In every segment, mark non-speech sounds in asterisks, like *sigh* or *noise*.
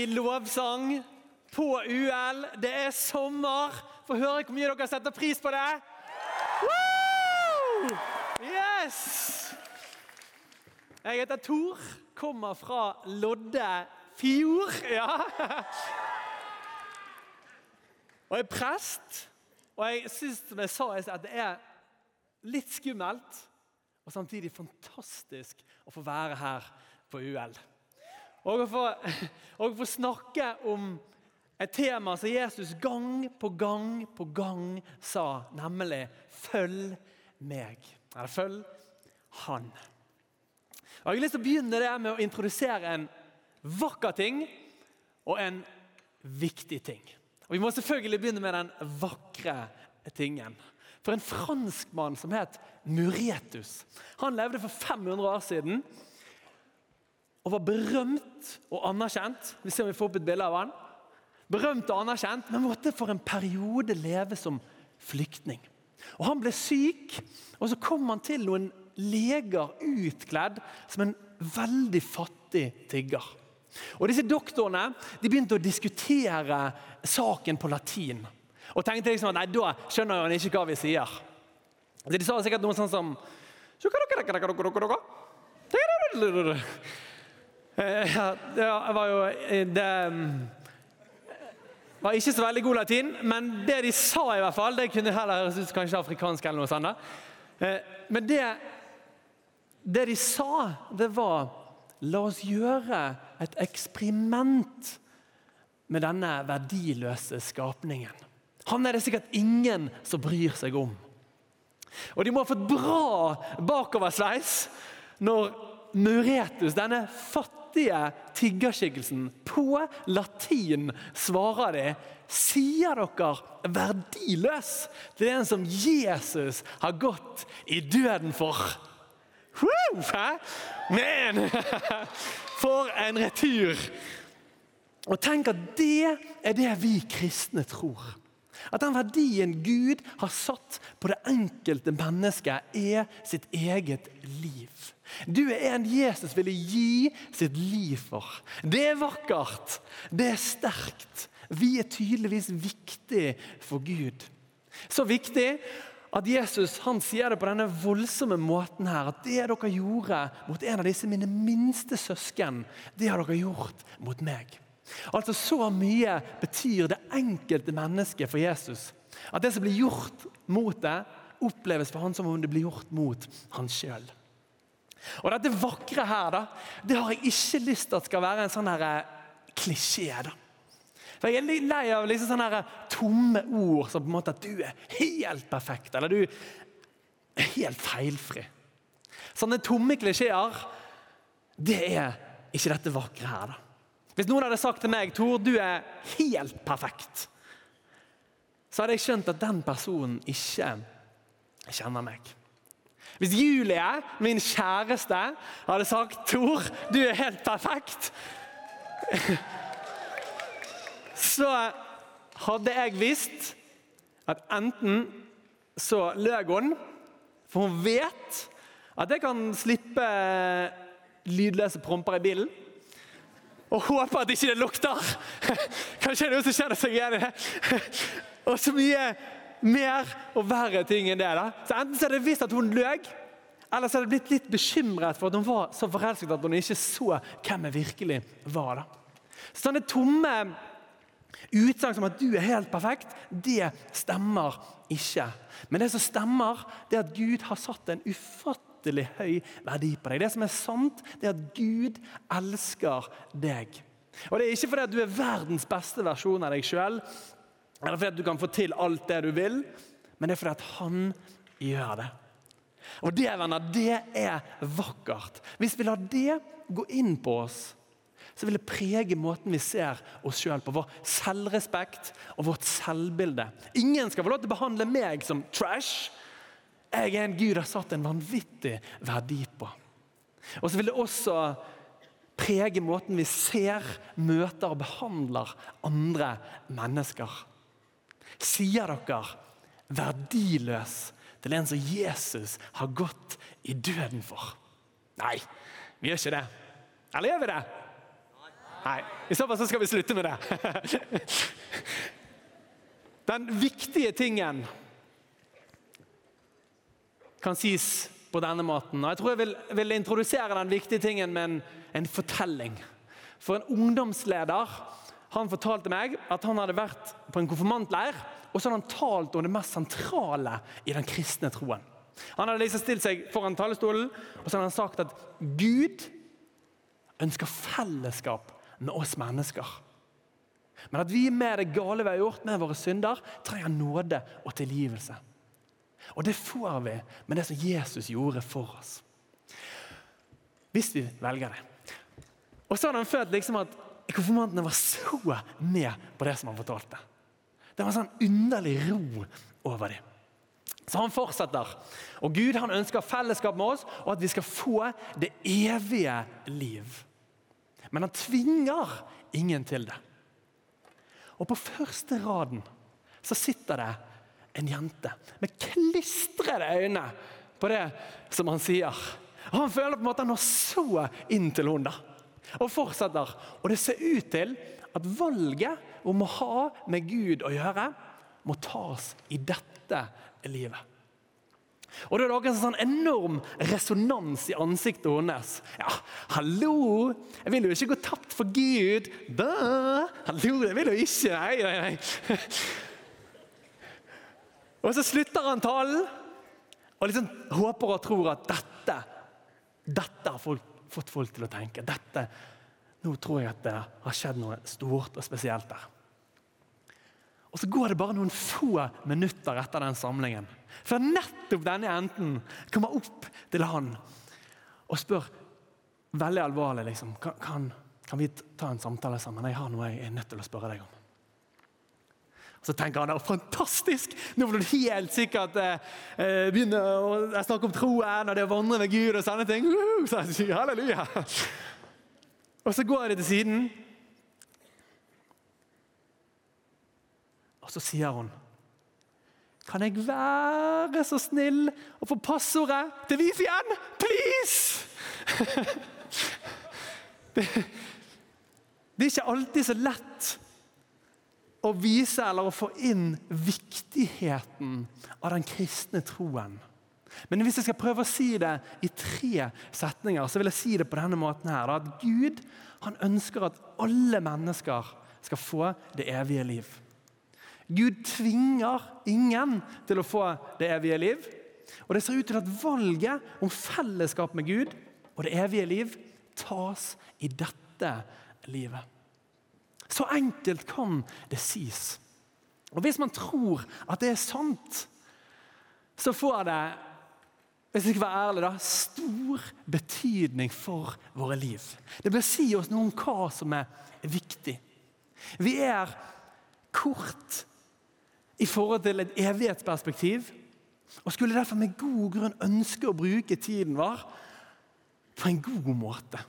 i lovsang på UL. Det er sommer. Få høre hvor mye dere setter pris på det. Woo! Yes! Jeg heter Tor, kommer fra Loddefjord. Ja. Og jeg er prest. Og jeg syns som jeg sa, at det er litt skummelt og samtidig fantastisk å få være her på UL. Og å få, *laughs* og å få snakke om et tema som Jesus gang på gang på gang sa, nemlig 'følg meg'. Eller 'følg Han'. Og Jeg har lyst til å begynne det med å introdusere en vakker ting og en viktig ting. Og Vi må selvfølgelig begynne med den vakre tingen. For en franskmann som het Muretus han levde for 500 år siden og var berømt og anerkjent. Vi ser om vi får opp et bilde av han. Berømt og anerkjent, men måtte for en periode leve som flyktning. Og Han ble syk, og så kom han til noen leger utkledd som en veldig fattig tigger. Og Disse doktorene de begynte å diskutere saken på latin. Og tenkte liksom at nei, da skjønner han ikke hva vi sier. Så De sa sikkert noe sånn som ja, det var jo Det var ikke så veldig god latin, men det de sa, i hvert fall, det kunne heller høres ut kanskje afrikansk. eller noe sånt. Men det, det de sa, det var La oss gjøre et eksperiment med denne verdiløse skapningen. Han er det sikkert ingen som bryr seg om. Og de må ha fått bra bakoversveis når Muretus, denne fattige tiggerskikkelsen, på latin svarer de Sier dere verdiløs til den som Jesus har gått i døden for? Woo, Men! *laughs* For en retur! Og tenk at det er det vi kristne tror. At den verdien Gud har satt på det enkelte mennesket, er sitt eget liv. Du er en Jesus ville gi sitt liv for. Det er vakkert. Det er sterkt. Vi er tydeligvis viktig for Gud. Så viktig at Jesus han sier det på denne voldsomme måten her, at det dere gjorde mot en av disse mine minste søsken, det har dere gjort mot meg. Altså Så mye betyr det enkelte mennesket for Jesus. At det som blir gjort mot det, oppleves for han som om det blir gjort mot han sjøl. Og Dette vakre her, da, det har jeg ikke lyst til at skal være en sånn her eh, klisjé. da. For Jeg er litt lei av liksom sånne her tomme ord som på en måte at du er helt perfekt, eller du er helt feilfri. Sånne tomme klisjeer, det er ikke dette vakre her. da. Hvis noen hadde sagt til meg Tor, du er helt perfekt, så hadde jeg skjønt at den personen ikke kjenner meg. Hvis Julie, min kjæreste, hadde sagt Tor, du er helt perfekt så hadde jeg visst at enten så løy hun, for hun vet at jeg kan slippe lydløse promper i bilen. Og håper at ikke det lukter. *laughs* Kanskje det er noe som kjenner seg igjen i det. Og så mye mer og verre ting enn det. da. Så Enten så er det visst at hun løy, eller så er det blitt litt bekymret for at hun var så forelsket at hun ikke så hvem jeg virkelig var. da. Sånne tomme Utsagn som at du er helt perfekt, det stemmer ikke. Men det som stemmer, det er at Gud har satt en ufattelig høy verdi på deg. Det som er sant, det er at Gud elsker deg. Og Det er ikke fordi at du er verdens beste versjon av deg sjøl, eller fordi at du kan få til alt det du vil, men det er fordi at han gjør det. Og det, venner, det er vakkert. Hvis vi lar det gå inn på oss, så vil det prege måten vi ser oss sjøl på. Vår selvrespekt og vårt selvbilde. Ingen skal få lov til å behandle meg som trash. Jeg er en Gud har satt en vanvittig verdi på. Og så vil det også prege måten vi ser, møter og behandler andre mennesker. Sier dere verdiløs til en som Jesus har gått i døden for? Nei, vi gjør ikke det. Eller gjør vi det? Nei. I så fall så skal vi slutte med det. *laughs* Den viktige tingen kan sies på denne måten. Og jeg tror jeg vil, vil introdusere den viktige tingen med en, en, fortelling. For en ungdomsleder han fortalte meg at han hadde vært på en konfirmantleir og så hadde han talt om det mest sentrale i den kristne troen. Han hadde liksom stilt seg foran talerstolen og så hadde han sagt at Gud ønsker fellesskap med oss mennesker. Men at vi med det gale vi har gjort med våre synder, trenger nåde og tilgivelse. Og det får vi med det som Jesus gjorde for oss. Hvis vi velger det. Og så hadde han følt liksom at konfirmantene var så med på det som han fortalte. Det var en sånn underlig ro over dem. Så han fortsetter. Og Gud han ønsker fellesskap med oss, og at vi skal få det evige liv. Men han tvinger ingen til det. Og på første raden så sitter det en jente med klistrede øyne på det som han sier. Og Han føler på en måte han har så inn til henne. Og fortsetter. Og det ser ut til at valget om å ha med Gud å gjøre, må tas i dette livet. Og Da er det en sånn enorm resonans i ansiktet hennes. Ja, hallo! Jeg vil jo ikke gå tapt for Gud. Da. Hallo, jeg vil jo ikke. Nei, nei, nei. Og så slutter han talen og liksom håper og tror at dette, dette har folk, fått folk til å tenke. Dette, Nå tror jeg at det har skjedd noe stort og spesielt der. Og Så går det bare noen få minutter etter den samlingen. For nettopp denne enden kommer opp til han og spør veldig alvorlig liksom, kan, kan, kan vi ta en samtale sammen. Jeg har noe jeg er nødt til å spørre deg om. Så tenker han at fantastisk! Nå vil du helt sikkert eh, eh begynne å snakke om troen og det å vandre med Gud og sånne ting. Uh, så jeg sier halleluja! Og så går jeg til siden, og så sier hun Kan jeg være så snill å få passordet til Wifi-en? Please! *laughs* det, det er ikke alltid så lett å vise eller å få inn viktigheten av den kristne troen. Men hvis jeg skal prøve å si det i tre setninger, så vil jeg si det på denne måten her. At Gud han ønsker at alle mennesker skal få det evige liv. Gud tvinger ingen til å få det evige liv. Og det ser ut til at valget om fellesskap med Gud og det evige liv tas i dette livet. Så enkelt kan det sies. Og Hvis man tror at det er sant, så får det hvis jeg skal være ærlig da, stor betydning for våre liv. Det bør si oss noe om hva som er viktig. Vi er kort i forhold til et evighetsperspektiv og skulle derfor med god grunn ønske å bruke tiden vår på en god måte.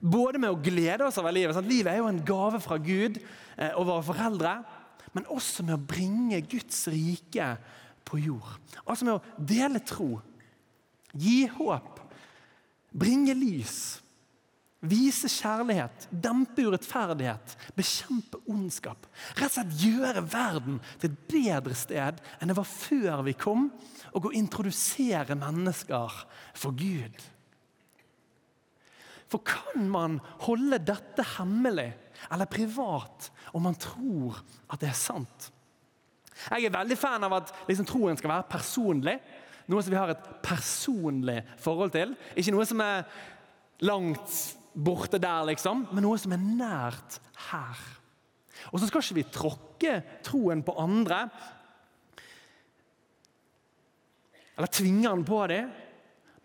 Både med å glede oss over livet. Sant? Livet er jo en gave fra Gud eh, og våre foreldre. Men også med å bringe Guds rike på jord. Altså med å dele tro, gi håp, bringe lys. Vise kjærlighet, dempe urettferdighet, bekjempe ondskap. Rett og slett gjøre verden til et bedre sted enn det var før vi kom, og å introdusere mennesker for Gud. For kan man holde dette hemmelig eller privat om man tror at det er sant? Jeg er veldig fan av at liksom, troen skal være personlig. Noe som vi har et personlig forhold til. Ikke noe som er langt borte der, liksom, men noe som er nært her. Og så skal ikke vi tråkke troen på andre. Eller tvinge den på dem.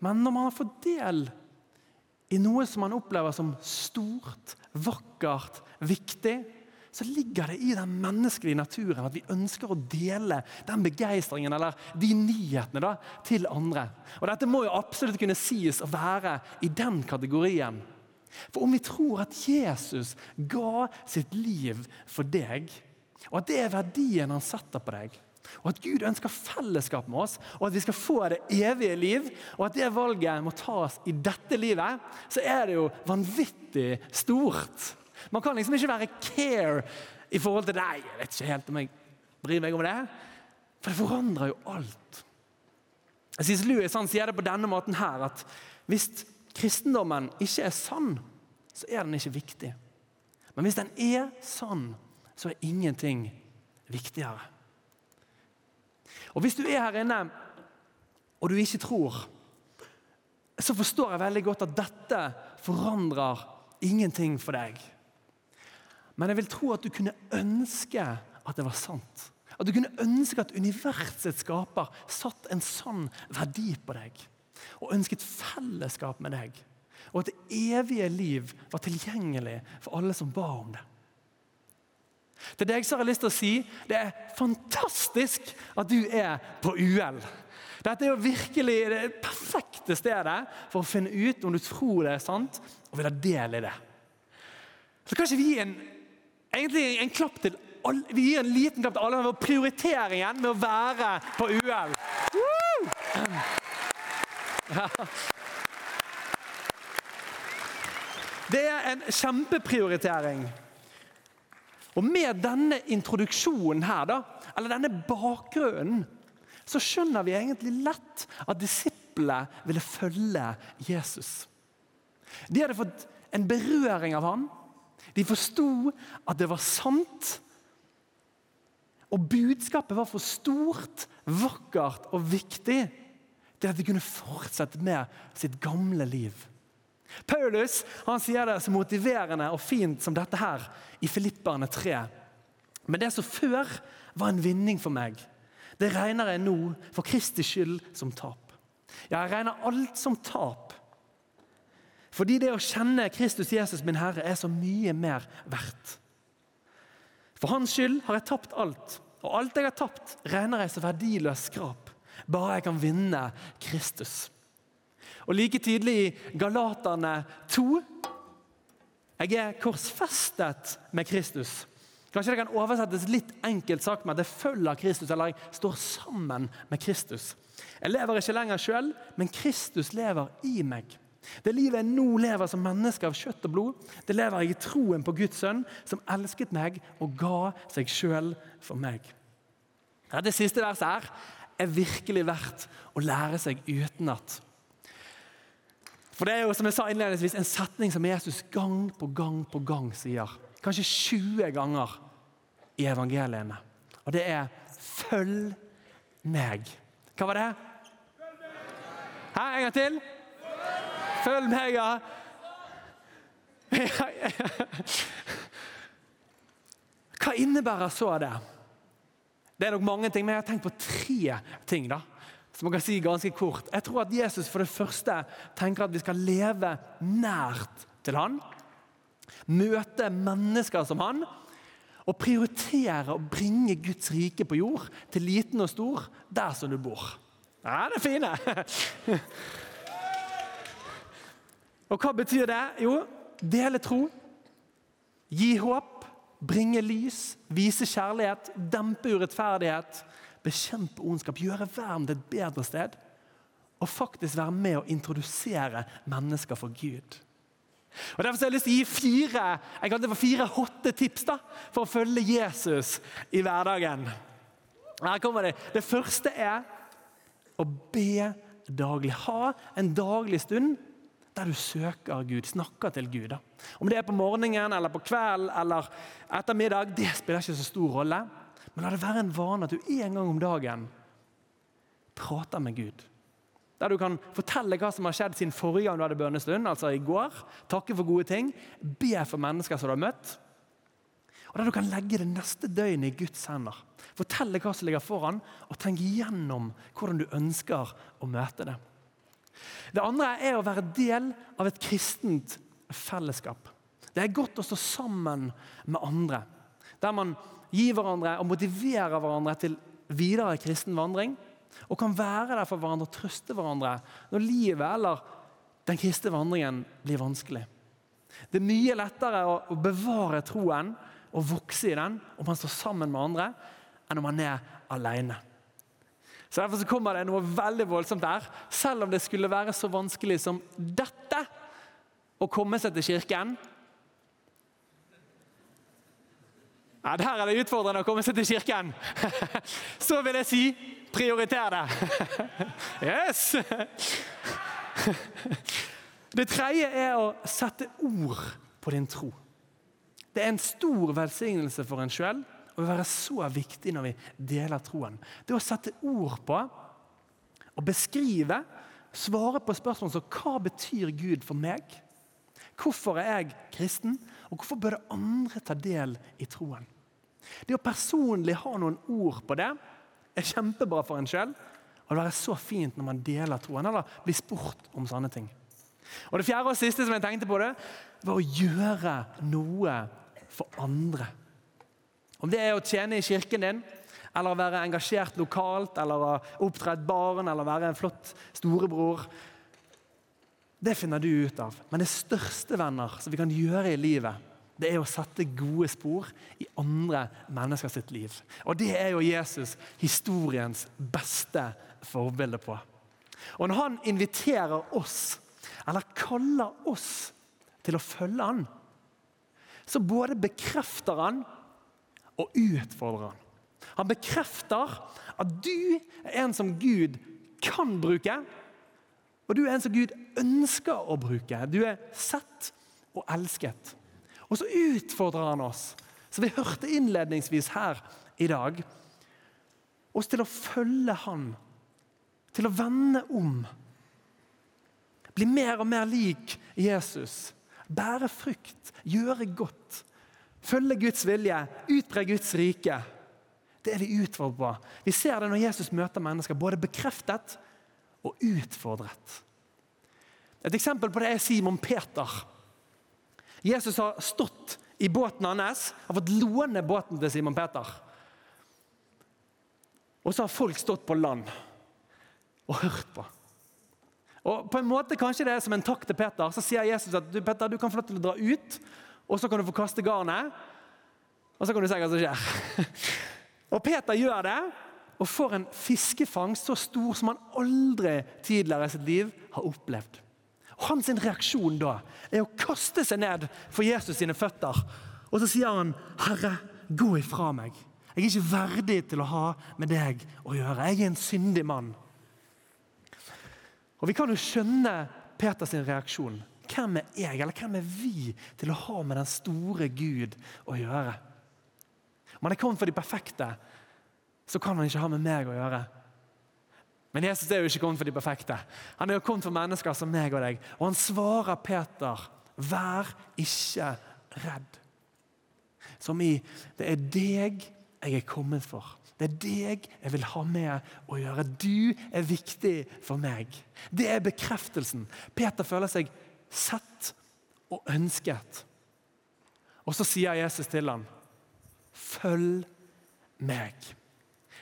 Men når man har fått del i noe som man opplever som stort, vakkert, viktig, så ligger det i den menneskelige naturen at vi ønsker å dele den begeistringen eller de nyhetene da, til andre. Og Dette må jo absolutt kunne sies å være i den kategorien. For om vi tror at Jesus ga sitt liv for deg, og at det er verdien han setter på deg, og at Gud ønsker fellesskap med oss, og at vi skal få det evige liv, og at det valget må tas i dette livet, så er det jo vanvittig stort. Man kan liksom ikke være care i forhold til deg. jeg vet ikke helt om jeg bryr meg om det. For det forandrer jo alt. Jeg synes Louis han sier det på denne måten her, at hvis kristendommen ikke er sann, så er den ikke viktig. Men hvis den er sann, så er ingenting viktigere. Og Hvis du er her inne og du ikke tror, så forstår jeg veldig godt at dette forandrer ingenting for deg. Men jeg vil tro at du kunne ønske at det var sant. At du kunne ønske at universets skaper satt en sånn verdi på deg. Og ønsket fellesskap med deg. Og at det evige liv var tilgjengelig for alle som ba om det. Til deg så har jeg lyst til å si det er fantastisk at du er på UL. Dette er jo virkelig det perfekte stedet for å finne ut om du tror det er sant, og vil ha del i det. Så kan ikke vi gi en, egentlig en klapp til vi gir en liten klapp til alle for prioriteringen med å være på UL. Det er en kjempeprioritering. Og Med denne introduksjonen her, da, eller denne bakgrunnen, så skjønner vi egentlig lett at disiplene ville følge Jesus. De hadde fått en berøring av han. De forsto at det var sant. Og budskapet var for stort, vakkert og viktig til at de kunne fortsette med sitt gamle liv. Paulus han sier det så motiverende og fint som dette her i Filipperne 3. Men det som før var en vinning for meg, det regner jeg nå for Kristi skyld som tap. Ja, jeg regner alt som tap. Fordi det å kjenne Kristus Jesus, min Herre, er så mye mer verdt. For hans skyld har jeg tapt alt, og alt jeg har tapt, regner jeg som verdiløs skrap, bare jeg kan vinne Kristus. Og like tydelig i Galaterne 2 jeg er korsfestet med Kristus. Kanskje det kan oversettes litt enkelt sagt med at jeg følger Kristus, eller jeg står sammen med Kristus. Jeg lever ikke lenger sjøl, men Kristus lever i meg. Det livet jeg nå lever som menneske av kjøtt og blod, det lever jeg i troen på Guds sønn, som elsket meg og ga seg sjøl for meg. Det siste verset her er virkelig verdt å lære seg utenat. For det er jo som jeg sa innledningsvis, en setning som Jesus gang på gang på gang sier. Kanskje 20 ganger i evangeliene. Og det er 'følg meg'. Hva var det? Hæ, en gang til? Følg meg, ja. *laughs* Hva innebærer så det? Det er nok mange ting, men jeg har tenkt på tre ting. da som man kan si ganske kort. Jeg tror at Jesus for det første tenker at vi skal leve nært til han. Møte mennesker som han. Og prioritere å bringe Guds rike på jord til liten og stor der som du bor. Ja, det er fine! *laughs* og hva betyr det? Jo, dele tro. Gi håp. Bringe lys. Vise kjærlighet. Dempe urettferdighet bekjempe ondskap, gjøre verden til et bedre sted. Og faktisk være med å introdusere mennesker for Gud. Og Derfor har jeg lyst til å gi fire jeg kalte det for fire hotte tips da, for å følge Jesus i hverdagen. Her kommer Det Det første er å be daglig. Ha en daglig stund der du søker Gud, snakker til Gud. Da. Om det er på morgenen, eller på kvelden eller ettermiddag, det spiller ikke så stor rolle. Men la det være en vane at du en gang om dagen prater med Gud. Der du kan fortelle hva som har skjedd siden forrige gang du hadde bønnestund, altså i går. Takke for gode ting. Be for mennesker som du har møtt. Og Der du kan legge det neste døgnet i Guds hender. Fortelle hva som ligger foran, og tenke igjennom hvordan du ønsker å møte det. Det andre er å være del av et kristent fellesskap. Det er godt å stå sammen med andre. Der man gi hverandre og motivere hverandre til videre kristen vandring. Og kan være der for hverandre og trøste hverandre når livet eller den kristne vandringen blir vanskelig. Det er mye lettere å bevare troen og vokse i den om man står sammen med andre, enn om man er alene. Så Derfor så kommer det noe veldig voldsomt der. Selv om det skulle være så vanskelig som dette å komme seg til kirken, Ja, Der er det utfordrende å komme seg til kirken. *laughs* Så vil jeg si prioriter det. *laughs* Yes! *laughs* Det tredje er å sette ord på din tro. Det er en stor velsignelse for en sjøl å være så viktig når vi deler troen. Det å sette ord på og beskrive, svare på spørsmål som hva betyr Gud for meg? Hvorfor er jeg kristen, og hvorfor bør andre ta del i troen? Det å personlig ha noen ord på det er kjempebra for en sjøl. Og det være så fint når man deler troen, eller blir spurt om sånne ting. Og Det fjerde og siste som jeg tenkte på det, var å gjøre noe for andre. Om det er å tjene i kirken din, eller å være engasjert lokalt, eller å oppdra et barn, eller være en flott storebror. Det finner du ut av. Men det største venner som vi kan gjøre i livet, det er å sette gode spor i andre mennesker sitt liv. Og det er jo Jesus historiens beste forbilde på. Og når han inviterer oss, eller kaller oss til å følge han, så både bekrefter han og utfordrer han. Han bekrefter at du er en som Gud kan bruke, og du er en som Gud ønsker å bruke. Du er sett og elsket. Og så utfordrer han oss, som vi hørte innledningsvis her i dag, oss til å følge han, til å vende om. Bli mer og mer lik Jesus. Bære frukt, gjøre godt. Følge Guds vilje, utbre Guds rike. Det er vi utfordret på. Vi ser det når Jesus møter mennesker, både bekreftet og utfordret. Et eksempel på det er Simon Peter. Jesus har stått i båten hans, har fått låne båten til Simon Peter. Og så har folk stått på land og hørt på. Og på en måte kanskje det er som en takk til Peter. Så sier Jesus at du, Peter, du kan få lov til å dra ut, og så kan du få kaste garnet. Og så kan du se hva som skjer. *laughs* Og Peter gjør det, og får en fiskefangst så stor som han aldri tidligere i sitt liv har opplevd. Hans reaksjon da er å kaste seg ned for Jesus sine føtter. Og så sier han, 'Herre, gå ifra meg. Jeg er ikke verdig til å ha med deg å gjøre. Jeg er en syndig mann.' Og Vi kan jo skjønne Peters reaksjon. Hvem er jeg, eller hvem er vi, til å ha med den store Gud å gjøre? Om han er kommet for de perfekte, så kan han ikke ha med meg å gjøre. Men Jesus er jo ikke kommet for de perfekte. Han er jo kommet for mennesker som meg og deg. Og han svarer Peter, vær ikke redd. Som i det er deg jeg er kommet for. Det er deg jeg vil ha med å gjøre. Du er viktig for meg. Det er bekreftelsen. Peter føler seg sett og ønsket. Og så sier Jesus til ham, følg meg.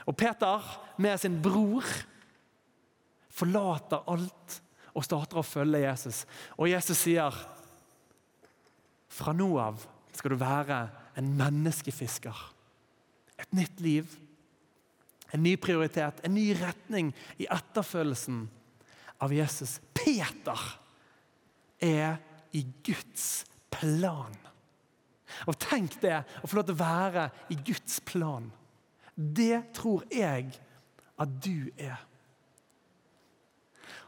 Og Peter med sin bror forlater alt og starter å følge Jesus. Og Jesus sier fra nå av skal du være en menneskefisker. Et nytt liv, en ny prioritet, en ny retning i etterfølgelsen av Jesus. Peter er i Guds plan. Og Tenk det, å få lov til å være i Guds plan. Det tror jeg at du er.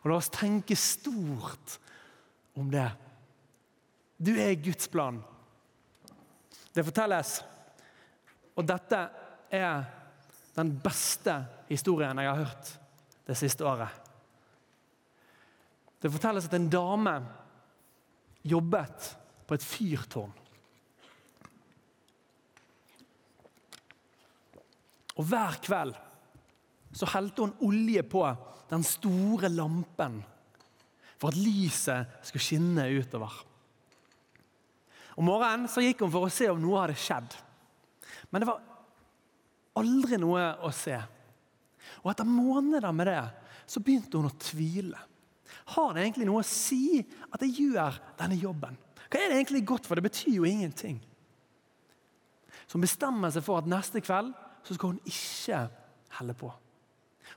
Og La oss tenke stort om det. Du er Guds plan. Det fortelles, og dette er den beste historien jeg har hørt det siste året. Det fortelles at en dame jobbet på et fyrtårn. Og Hver kveld så helte hun olje på den store lampen for at lyset skulle skinne utover. Om morgenen så gikk hun for å se om noe hadde skjedd. Men det var aldri noe å se. Og Etter måneder med det så begynte hun å tvile. Har det egentlig noe å si at jeg gjør denne jobben? Hva er det egentlig godt for? Det betyr jo ingenting. Så hun bestemmer seg for at neste kveld så skal hun ikke helle på.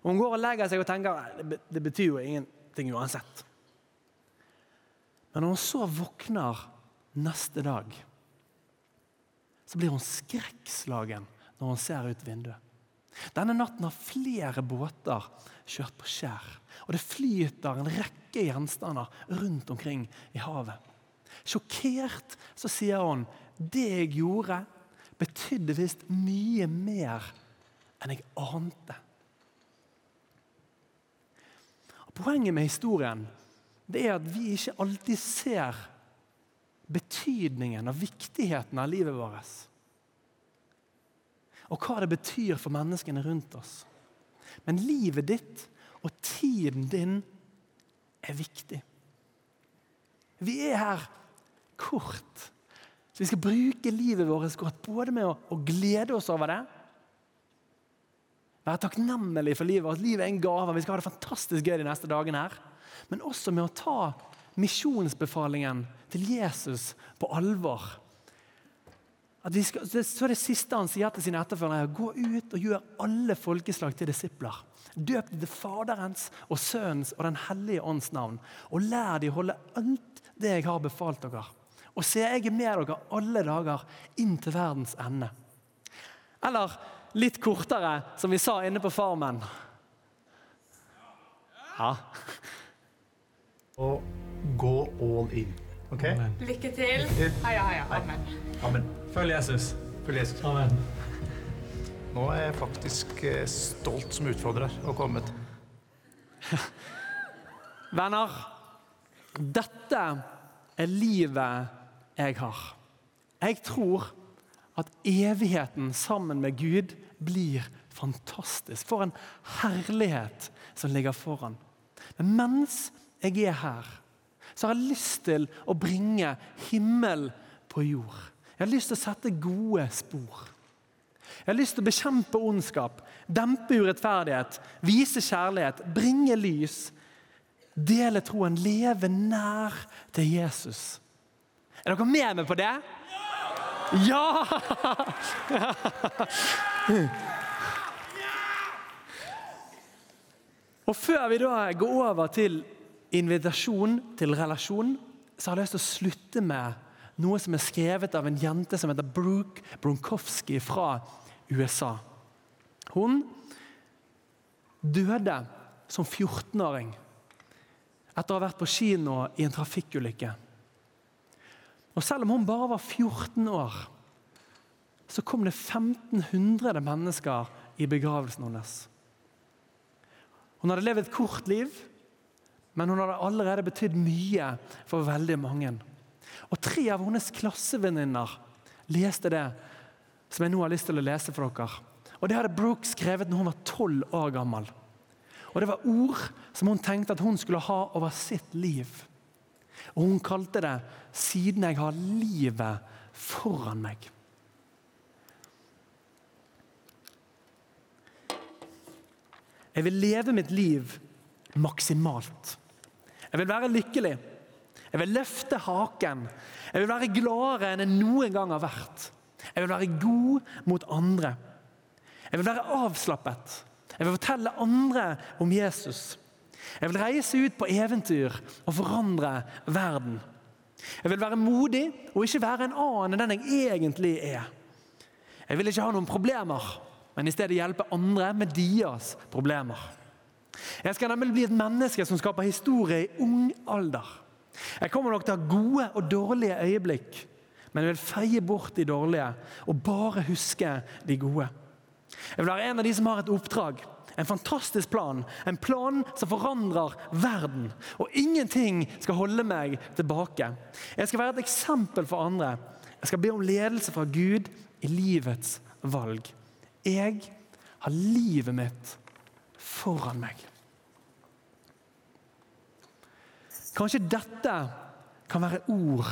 Og Hun går og legger seg og tenker det betyr jo ingenting uansett. Men når hun så våkner neste dag, så blir hun skrekkslagen når hun ser ut vinduet. Denne natten har flere båter kjørt på skjær, og det flyter en rekke gjenstander rundt omkring i havet. Sjokkert så sier hun det jeg gjorde, betydde visst mye mer enn jeg ante. Og poenget med historien det er at vi ikke alltid ser betydningen og viktigheten av livet vårt. Og hva det betyr for menneskene rundt oss. Men livet ditt og tiden din er viktig. Vi er her kort. Så vi skal bruke livet vårt godt, både med å, å glede oss over det Være takknemlig for livet, at livet er en gave. Vi skal ha det fantastisk gøy de neste dagene. her. Men også med å ta misjonsbefalingen til Jesus på alvor. Skal, så er det siste han sier til sine etterfølgere, gå ut og gjør alle folkeslag til disipler. Døp dem til Faderens og Sønnens og Den hellige ånds navn. Og lær dem å holde alt det jeg har befalt dere. Og se, jeg er med dere alle dager inn til verdens ende. Eller litt kortere, som vi sa inne på Farmen. Ja. *laughs* Og gå all in. Ok? Lykke til. Heia, heia. Amen. Amen. Følg Jesus. Følg Jesus. Amen. Nå er jeg faktisk eh, stolt som utfordrer og kommet. *laughs* Venner, dette er livet jeg har. Jeg tror at evigheten sammen med Gud blir fantastisk. For en herlighet som ligger foran. Men mens jeg er her, så har jeg lyst til å bringe himmel på jord. Jeg har lyst til å sette gode spor. Jeg har lyst til å bekjempe ondskap, dempe urettferdighet, vise kjærlighet, bringe lys, dele troen, leve nær til Jesus. Er dere med meg på det? Ja! Og Før vi da går over til invitasjon til relasjon, så har jeg lyst til å slutte med noe som er skrevet av en jente som heter Brooke Bronkowski fra USA. Hun døde som 14-åring etter å ha vært på kino i en trafikkulykke. Og Selv om hun bare var 14 år, så kom det 1500 mennesker i begravelsen hennes. Hun hadde levd et kort liv, men hun hadde allerede betydd mye for veldig mange. Og Tre av hennes klassevenninner leste det som jeg nå har lyst til å lese for dere. Og Det hadde Brooke skrevet når hun var tolv år gammel. Og Det var ord som hun tenkte at hun skulle ha over sitt liv. Og Hun kalte det 'Siden jeg har livet foran meg'. Jeg vil leve mitt liv maksimalt. Jeg vil være lykkelig. Jeg vil løfte haken. Jeg vil være gladere enn jeg noen gang har vært. Jeg vil være god mot andre. Jeg vil være avslappet. Jeg vil fortelle andre om Jesus. Jeg vil reise ut på eventyr og forandre verden. Jeg vil være modig og ikke være en annen enn den jeg egentlig er. Jeg vil ikke ha noen problemer, men i stedet hjelpe andre med deres problemer. Jeg skal nemlig bli et menneske som skaper historie i ung alder. Jeg kommer nok til å ha gode og dårlige øyeblikk, men jeg vil feie bort de dårlige og bare huske de gode. Jeg vil være en av de som har et oppdrag, en fantastisk plan. En plan som forandrer verden. Og ingenting skal holde meg tilbake. Jeg skal være et eksempel for andre. Jeg skal be om ledelse fra Gud i livets valg. Jeg har livet mitt foran meg. Kanskje dette kan være ord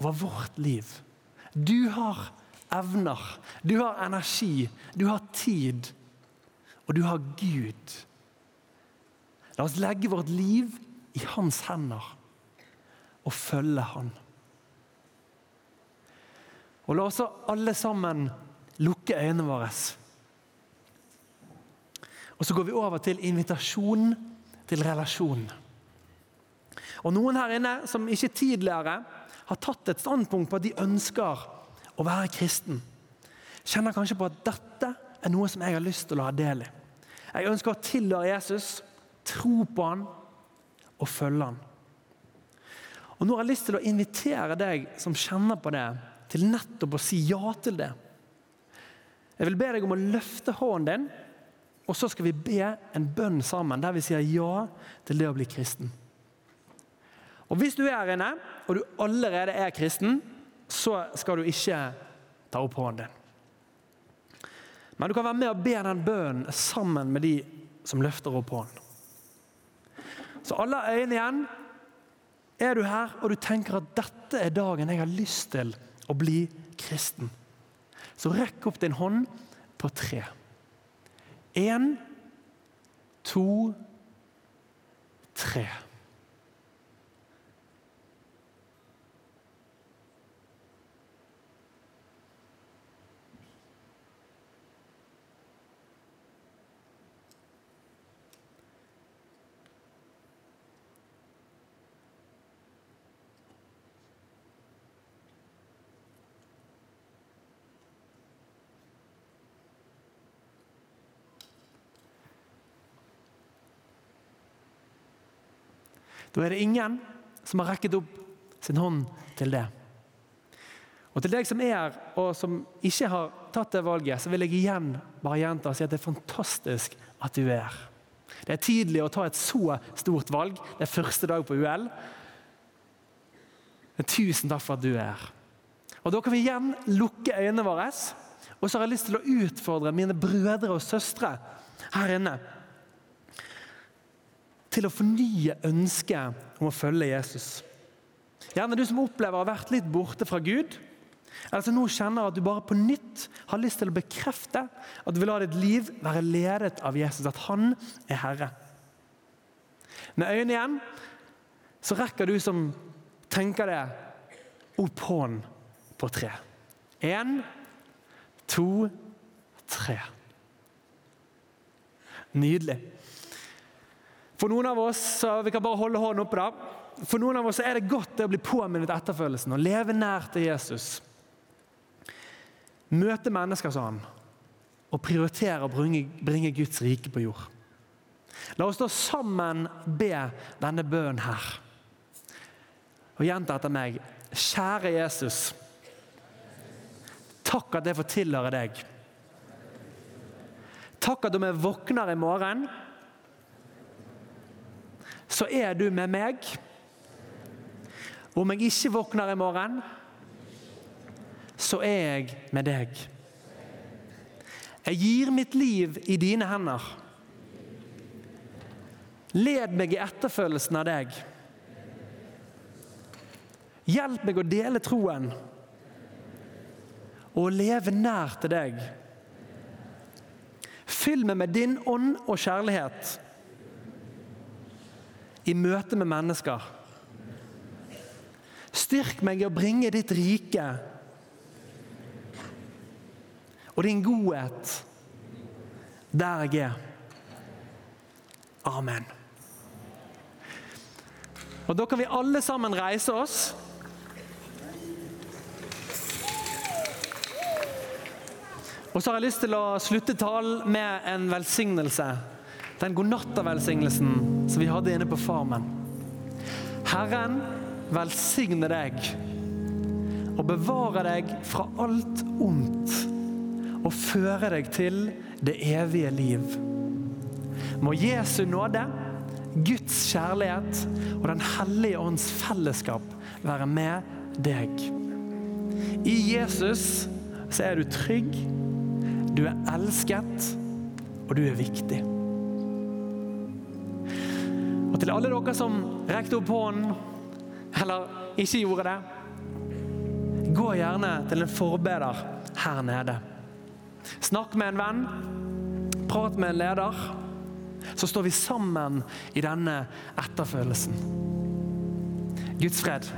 over vårt liv. Du har evner, du har energi, du har tid, og du har Gud. La oss legge vårt liv i hans hender og følge han. Og la oss alle sammen lukke øynene våre. Og så går vi over til invitasjon til relasjon. Og Noen her inne som ikke tidligere har tatt et standpunkt på at de ønsker å være kristen, kjenner kanskje på at dette er noe som jeg har lyst til å ha del i. Jeg ønsker å tilhøre Jesus, tro på han og følge han. Og Nå har jeg lyst til å invitere deg som kjenner på det, til nettopp å si ja til det. Jeg vil be deg om å løfte hånden din, og så skal vi be en bønn sammen der vi sier ja til det å bli kristen. Og Hvis du er her inne, og du allerede er kristen, så skal du ikke ta opp hånden din. Men du kan være med og be den bønnen sammen med de som løfter opp hånden. Så alle øyne igjen. Er du her og du tenker at dette er dagen jeg har lyst til å bli kristen, så rekk opp din hånd på tre. Én, to, tre. Da er det ingen som har rekket opp sin hånd til det. Og Til deg som er her og som ikke har tatt det valget, så vil jeg igjen bare gjenta og si at det er fantastisk at du er her. Det er tidlig å ta et så stort valg. Det er første dag på UL. Men tusen takk for at du er her. Og Da kan vi igjen lukke øynene våre. Og så har jeg lyst til å utfordre mine brødre og søstre her inne til å fornye ønsket om å følge Jesus. Gjerne du som opplever å ha vært litt borte fra Gud, eller som nå kjenner at du bare på nytt har lyst til å bekrefte at du vil la ditt liv være ledet av Jesus, at han er Herre. Med øynene igjen så rekker du som tenker det, opp hånden på tre. Én, to, tre. Nydelig. For noen av oss så vi kan bare holde hånden oppe da, for noen av oss er det godt det å bli påminnet etterfølgelsen og leve nær til Jesus. Møte mennesker sånn og prioritere å bringe, bringe Guds rike på jord. La oss da sammen be denne bønnen her. Og gjenta etter meg. Kjære Jesus. Takk at jeg får tilhøre deg. Takk at om jeg våkner i morgen så er du med meg. Om jeg ikke våkner i morgen, så er jeg med deg. Jeg gir mitt liv i dine hender. Led meg i etterfølelsen av deg. Hjelp meg å dele troen og leve nær til deg. Fyll meg med din ånd og kjærlighet i møte med mennesker. Styrk meg i å bringe ditt rike og din godhet der jeg er. Amen. Og Da kan vi alle sammen reise oss. Og så har jeg lyst til å slutte talen med en velsignelse den godnatta-velsignelsen som vi hadde inne på Farmen. Herren velsigne deg og bevare deg fra alt ondt og føre deg til det evige liv. Må Jesu nåde, Guds kjærlighet og Den hellige ånds fellesskap være med deg. I Jesus så er du trygg, du er elsket, og du er viktig. Og til alle dere som rekte opp hånden, eller ikke gjorde det, gå gjerne til en forbeder her nede. Snakk med en venn, prat med en leder. Så står vi sammen i denne etterfølelsen. Guds fred.